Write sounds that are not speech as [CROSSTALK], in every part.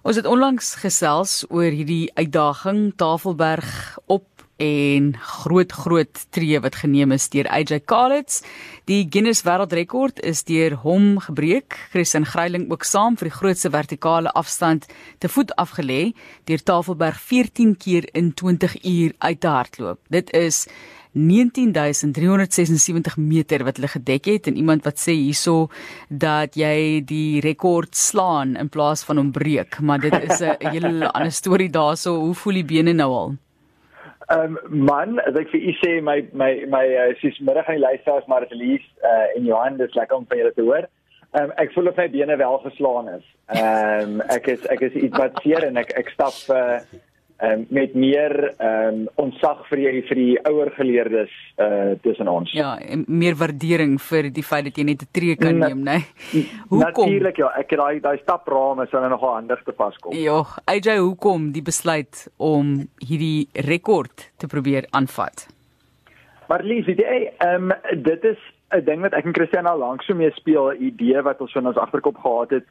Ons het onlangs gesels oor hierdie uitdaging Tafelberg op en groot groot tree wat geneem is deur AJ Kalitz. Die Guinness Wêreldrekord is deur hom gebreek. Christian Greiling ook saam vir die grootste vertikale afstand te voet afgelê deur Tafelberg 14 keer in 20 uur uit te hardloop. Dit is 19376 meter wat hulle gedek het en iemand wat sê hierso dat jy die rekord slaan in plaas van hom breek, maar dit is 'n [LAUGHS] hele ander storie daarso. Hoe voel die bene nou al? Ehm um, man, as ek vir u sê my my my uh, sies middag aan die luisteraars maar dit lees uh, in Johan dis lekker om van julle te hoor. Ehm um, ek voel of my bene wel geslaan is. Ehm um, ek is ek is iets wat seer en ek ek stap uh, um, met meer um, ontzag vir die vir die ouer geleerdes uh tussen ons. Ja, en meer waardering vir die feit dat jy net 'n tree kan neem, né? Nee. Hoekom? Natuurlik ja, ek het daai daai staprame sou nog anders te pas kom. Ja, AJ, hoekom die besluit om hierdie rekord te probeer aanvat? Maar lief, jy, ehm um, dit is 'n ding wat ek en Christian al lank so mee speel, 'n idee wat ons van ons agterkop gehad het.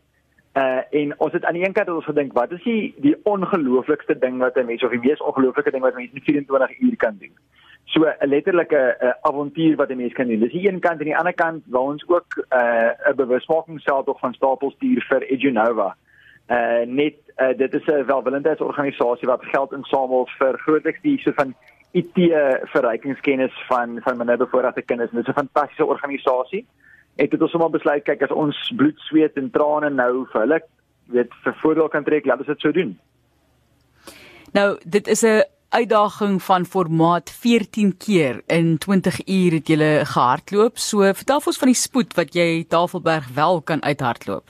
Uh en ons het aan die een kant ons gedink wat is die die ongelooflikste ding wat 'n mens of die mees ongelooflike ding wat 'n mens in 24 uur kan doen. So 'n letterlike uh, avontuur wat 'n mens kan doen. Dis die een kant en die ander kant waar ons ook 'n uh, bewusmaking self tog van stapelstuur vir Edunova. Uh net uh, dit is 'n welwillendheidsorganisasie wat geld insamel vir grootliks die so van IT verrykingskennis van van minderbevoorregte kinders. Dit is 'n fantastiese organisasie het dit ons sommer besluit kyk as ons bloed, sweet en trane nou vir hulle weet vir voordeel kan trek, laat ons dit so doen. Nou, dit is 'n uitdaging van formaat 14 keer in 20 uur het jy gehardloop. So vertel ons van die spoed wat jy Tafelberg wel kan uithardloop.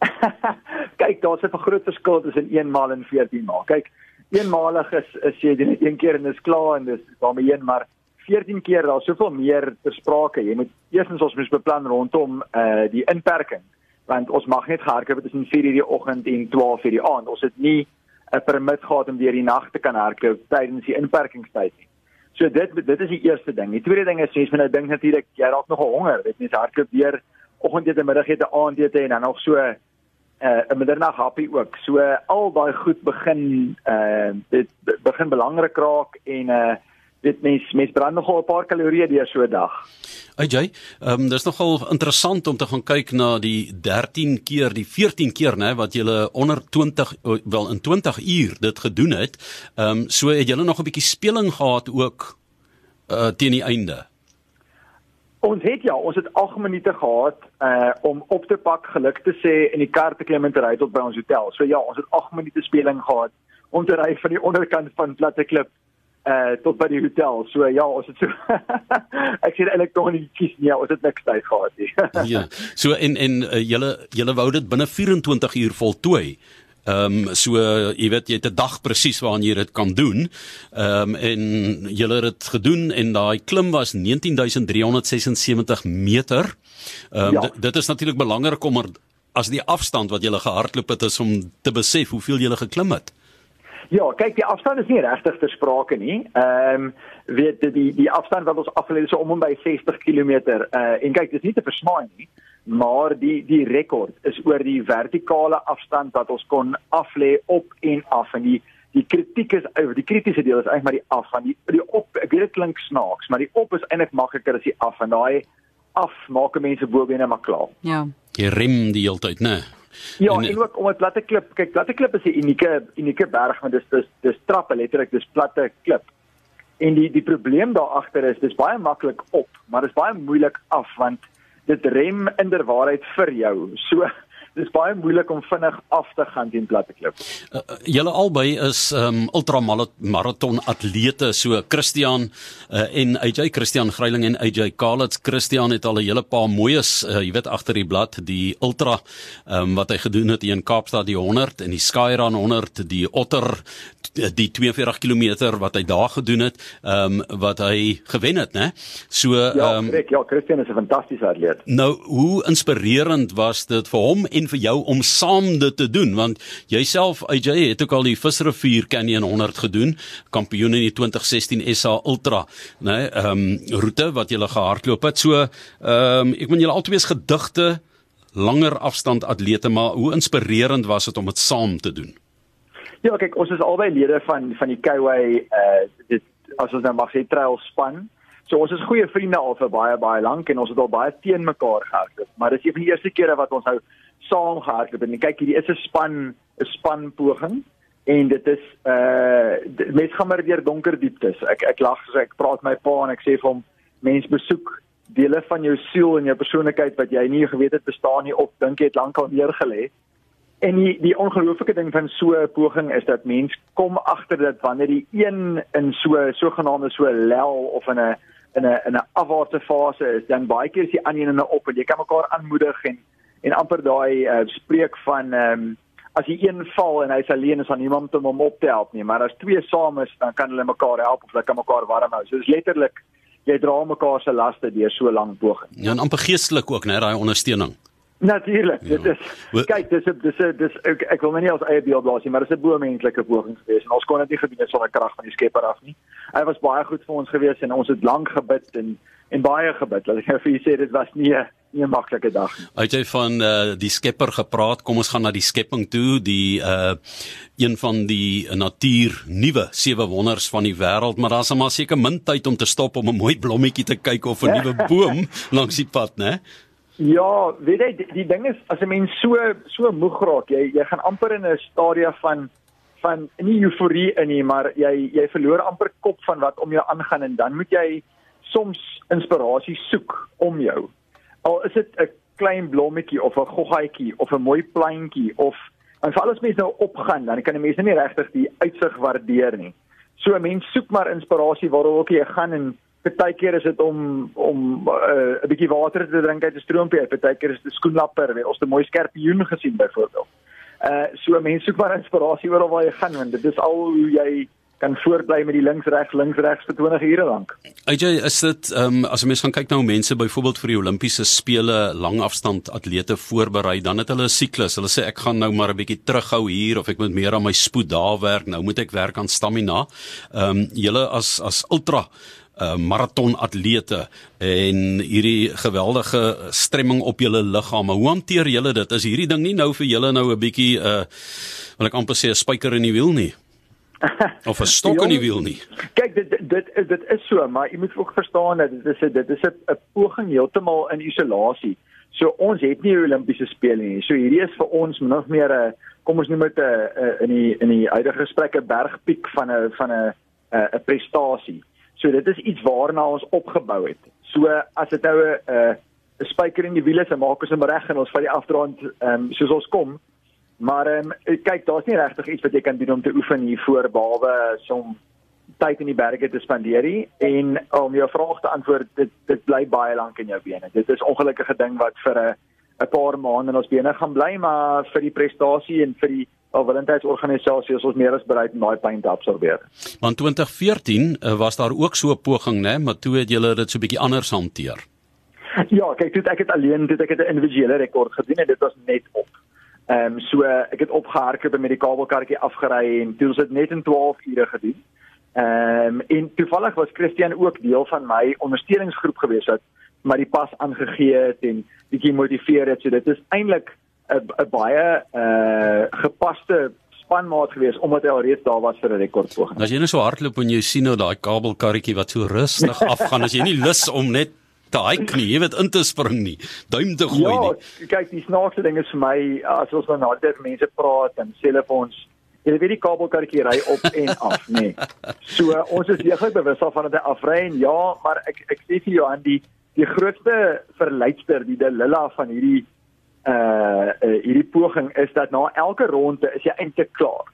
[LAUGHS] kyk, daar's 'n groot verskil tussen 1 maal en 14 maal. Kyk, eenmalig is is jy net een keer en dis klaar en dis daarmee een maar 14 keer daar soveel meer ter sprake. Jy moet eerstens ons moet beplan rondom uh die inperking want ons mag net gehardloop tussen 4:00 die oggend en 12:00 die aand. Ons het nie 'n permit gehad om deur die nag te kan hardloop tydens die inperkingstyd nie. So dit dit is die eerste ding. Die tweede ding is mens moet nou dink natuurlik jy raak nog honger. Dit mens hardloop deur oggendete, middagete, aandete en dan nog so uh 'n middernag happie ook. So al daai goed begin uh dit begin belangrik raak en uh dit mens mens brand nogal 'n paar kalorieë deur so 'n dag. AJ, ehm um, dis nogal interessant om te gaan kyk na die 13 keer, die 14 keer nê wat jy onder 20 wel in 20 uur dit gedoen het. Ehm um, so het jy nog 'n bietjie speling gehad ook uh teen die einde. Ons het ja, ons het 8 minute gehad uh om op te pak, geluk te sê en die kar te klim en te ry tot by ons hotel. So ja, ons het 8 minute speling gehad om te ry van die onderkant van Platte Klip uh tot by die hotel. So ja, ons het so [LAUGHS] ek sê eintlik tog nie kies nie. Ons het niks tyd gehad nie. [LAUGHS] ja. So en en uh, julle julle wou dit binne 24 uur voltooi. Ehm um, so uh, jy weet jy het 'n dag presies waarin jy dit kan doen. Ehm um, en julle het dit gedoen en daai klim was 19376 meter. Ehm um, ja. dit is natuurlik belangrik om er, as die afstand wat jy gehardloop het is om te besef hoeveel jy geklim het. Ja, kyk, die afstand is nie regtig ter sprake nie. Ehm um, weet die die die afstand wat ons afgelê het is om om by 60 km. Uh en kyk, dis nie te versmaai nie, maar die die rekord is oor die vertikale afstand wat ons kon aflê op en af en die die kritiek is oor die kritiese deel is eintlik maar die af van die die op ek weet dit klink snaaks, maar die op is eintlik makliker as die af en daai af maak mense bobene maar klaar. Ja. Jy rem die hele tyd, né? Nee. Ja, en, en ook om 'n platte klip. Kyk, platte klip is 'n unieke unieke berg want dis dis dis trappe letterlik, dis platte klip. En die die probleem daar agter is dis baie maklik op, maar dis baie moeilik af want dit rem inderwaarheid vir jou. So dis baie moeilik om vinnig af te gaan teen platte klip. Uh, julle albei is um ultramaraton atlete so Christian uh, en AJ Christian Greiling en AJ Kalitz. Christian het al 'n hele paar mooies, uh, jy weet agter die blad, die ultra um wat hy gedoen het in Kaapstad die 100 en die Skyrun 100, die Otter die 42 km wat hy daar gedoen het, um wat hy gewen het, né? So um Ja, ja, Christian is 'n fantastiese atleet. Nou, hoe inspirerend was dit vir hom en vir jou om saam dit te doen want jouself AJ het ook al die Visrivier Canyon 100 gedoen, kampioen in die 2016 SA Ultra, né, nee, ehm um, roete wat jy gehardloop het. So, ehm um, ek meen julle albei is gedigte langer afstand atlete, maar hoe inspirerend was dit om dit saam te doen? Ja, kyk, ons is albei lede van van die Kyway uh dit as ons nou mag sê trail span. So ons is goeie vriende al vir baie baie lank en ons het al baie teen mekaar gehardloop, maar dis een van die eerste kere wat ons nou saam gehardloop en kyk hierdie is 'n span 'n span poging en dit is uh mense gaan maar deur donker dieptes. Ek ek lag as ek praat met my pa en ek sê vir hom mense besoek dele van jou siel en jou persoonlikheid wat jy nie geweet het bestaan nie of dink jy het lankal neergelê. En die die ongelooflike ding van so 'n poging is dat mens kom agter dat wanneer die een in so sogenaamde so lel of in 'n in 'n in 'n afwaartse fase is, dan baie keer is die ander een op en jy kan mekaar aanmoedig en en amper daai uh, spreek van ehm um, as jy een val en hy's alleen is aan niemand om hom op te help nie, maar as twee saam is, dan kan hulle mekaar help of hulle kan mekaar warm hou. So dis letterlik jy dra mekaar se laste deur so lank poging. Ja, en amper geestelik ook, né, daai ondersteuning. Natuurlik, ja. dit is kyk, dis 'n dis 'n dis ek, ek wil my nie as eie beeld blaas nie, maar dis 'n bo menslike poging geweest en ons kon dit nie gedoen sonder krag van die Skepper af nie. Hy was baie goed vir ons geweest en ons het lank gebid en en baie gebid. Laat ek nou vir julle sê dit was nie 'n nie 'n maklike dag nie. Het jy van uh, die Skepper gepraat? Kom ons gaan na die skepping toe, die uh een van die natuur nuwe sewe wonders van die wêreld, maar daar's maar seker min tyd om te stop om 'n mooi blommetjie te kyk of 'n [LAUGHS] nuwe boom langs die pad, né? Ja, weet jy die, die ding is as 'n mens so so moeg raak, jy jy gaan amper in 'n stadium van van nie euforie in nie, maar jy jy verloor amper kop van wat om jou aangaan en dan moet jy soms inspirasie soek om jou. Al is dit 'n klein blommetjie of 'n goggaatjie of 'n mooi plantjie of en vir alles mense nou opgaan, dan kan 'n mens nie regtig die uitsig waardeer nie. So 'n mens soek maar inspirasie waar ook jy gaan en Partykeer is dit om om uh, 'n bietjie water te drink uit 'n stroompie, partykeer is dit skoenlapper, weet ons 'n mooi skerpioen gesien byvoorbeeld. Uh so mense soek maar inspirasie oral waar jy gaan want dit is al hoe jy kan voortbly met die links regs links regs vir 20 ure lank. AJ, is dit ehm um, as mens gaan kyk na hoe mense byvoorbeeld vir die Olimpiese spele langafstand atlete voorberei, dan het hulle 'n siklus. Hulle sê ek gaan nou maar 'n bietjie terughou hier of ek moet meer aan my spoed daar werk. Nou moet ek werk aan stamina. Ehm um, julle as as ultra uh, maratonatlete en hierdie geweldige stremming op julle liggame. Hoe hanteer julle dit? Is hierdie ding nie nou vir julle nou 'n bietjie uh wil ek amper sê 'n spyker in die wiel nie? [LAUGHS] of 'n stok in die wiel nie. Kyk dit dit dit is so, maar jy moet ook verstaan dat dit is 'n dit is 'n poging heeltemal in isolasie. So ons het nie Olimpiese spele nie. So hierdie is vir ons nog meer 'n kom ons noem dit 'n in die in die huidige gesprekke bergpiek van 'n van 'n 'n prestasie. So dit is iets waarna ons opgebou het. So as dit nou 'n 'n spyker in die wiele is, maak ons hom reg en ons vat die afdraand ehm um, soos ons kom. Maar ehm um, kyk, daar's nie regtig iets wat jy kan doen om te oefen hier voor behalwe som tyd in die berge te spandeer nie en om jou vraag te antwoord, dit dit bly baie lank in jou bene. Dit is ongelukkige ding wat vir 'n 'n paar maande in ons bene gaan bly, maar vir die prestasie en vir die of welintydsorganisasie is ons meer as bereid om daai pyn te absorbeer. Want 2014 uh, was daar ook so 'n poging, né, maar toe het julle dit so 'n bietjie anders hanteer. Ja, kyk, toe ek het alleen, toe ek het 'n individuele rekord gedoen en dit was net op. Ehm um, so ek het opgehardloop met die kabelkarretjie afgery en toe ons dit net in 12 ure gedoen. Ehm um, en toevallig was Christian ook deel van my ondersteuningsgroep gewees wat my die pas aangegee het en bietjie motiveer het. So dit is eintlik 'n baie uh gepaste spanmaat gewees omdat hy alreeds daar was vir 'n rekordpoging. As jy net so hardloop en jy sien nou daai kabelkarretjie wat so rustig [LAUGHS] afgaan, as jy nie lus om net te hike nie, jy weet in te spring nie, duim te gooi ja, nie. Ja, kyk, die snaakste ding is vir my as ons nou na dit mense praat en sê hulle vir ons Jy weet die kabelkarretjie ry op en af, nê. Nee. [LAUGHS] So ons is deeglik bewus daarvan dat hy afry en ja, maar ek ek sê vir Johan die die grootste verleidster, die Delilla van hierdie uh, uh hierdie poging is dat na elke ronde is jy eintlik klaar.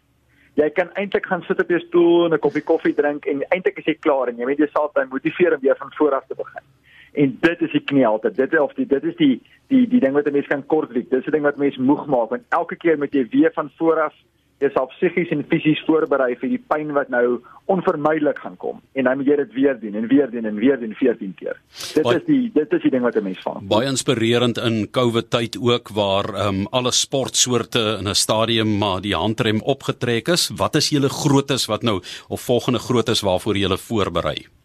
Jy kan eintlik gaan sit op jou stoel en 'n koppie koffie drink en eintlik is jy klaar en jy weet jouself dan motiveer om weer van voor af te begin. En dit is die knielte. Dit of die dit is die die die ding wat 'n mens kan kortwiek. Dis 'n ding wat mense moeg maak want elke keer moet jy weer van voor af jouself psigies en fisies voorberei vir die pyn wat nou onvermydelik gaan kom en dan moet jy dit weer doen en weer doen en weer doen 14 keer. Dit baie, is die dit is die ding wat 'n mens van. Baie inspirerend in COVID tyd ook waar ehm um, alle sportsoorte in 'n stadium maar die handrem opgetrek is. Wat is julle grootes wat nou of volgende grootes waarvoor julle voorberei?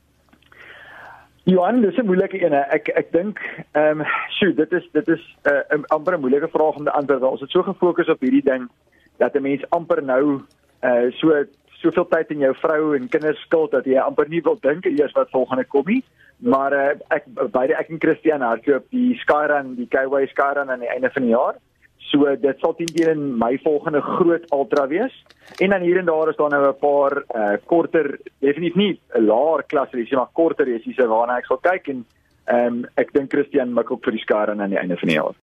Johan, dis 'n moeilike een. Ek ek dink ehm um, sjoe, dit is dit is 'n uh, amper 'n moeilike vraag om te antwoord. Ons het so gefokus op hierdie ding dat 'n mens amper nou uh so soveel tyd in jou vrou en kinders skuld dat jy amper nie wil dink eers wat volgende kom nie. Maar uh, ek beide ek en Christian hardloop die Skyrun, die Kayway Skyrun aan die einde van die jaar. So dit sal teen teen my volgende groot ultra wees. En dan hier en daar is daar nou 'n paar uh korter, definitief nie 'n laer klas resies, maar korter resies waarna ek sal kyk en ehm um, ek dink Christian mik ook vir die Skyrun aan die einde van die jaar.